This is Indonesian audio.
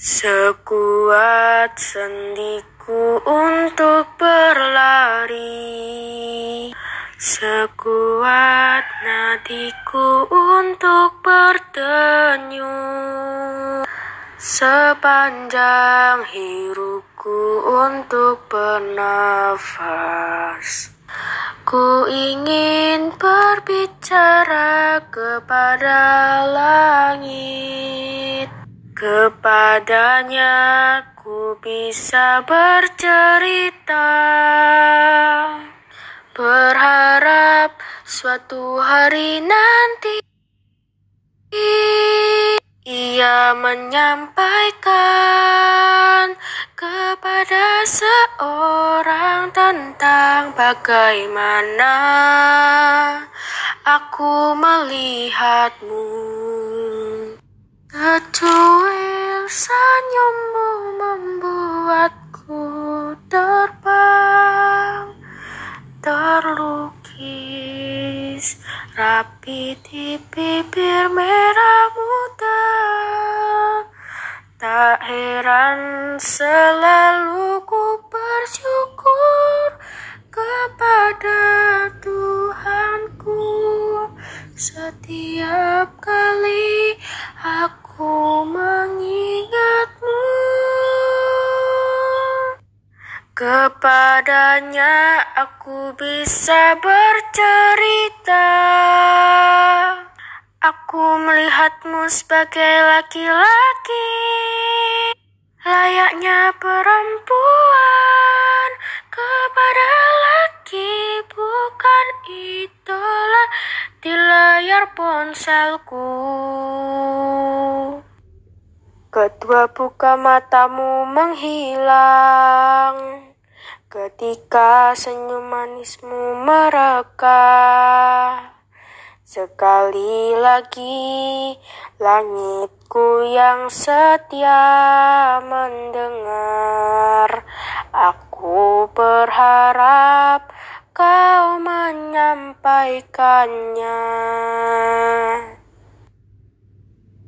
Sekuat sendiku untuk berlari. Sekuat nadiku untuk berdenyut Sepanjang hirupku untuk bernafas. Ku ingin berbicara kepada langit Kepadanya ku bisa bercerita Berharap suatu hari nanti Ia menyampaikan kepada seorang tentang bagaimana aku melihatmu. Kecuil senyummu membuatku terbang. Terlukis rapi di bibir merah muda. Tak heran selalu ku bersyukur kepada Tuhanku. Setiap aku mengingatmu Kepadanya aku bisa bercerita. Aku melihatmu sebagai laki-laki Layaknya perempuan. Kepada laki bukan idola di layar ponselku Kedua buka matamu menghilang. Ketika senyum manismu mereka Sekali lagi langitku yang setia mendengar. Aku berharap kau menyampaikannya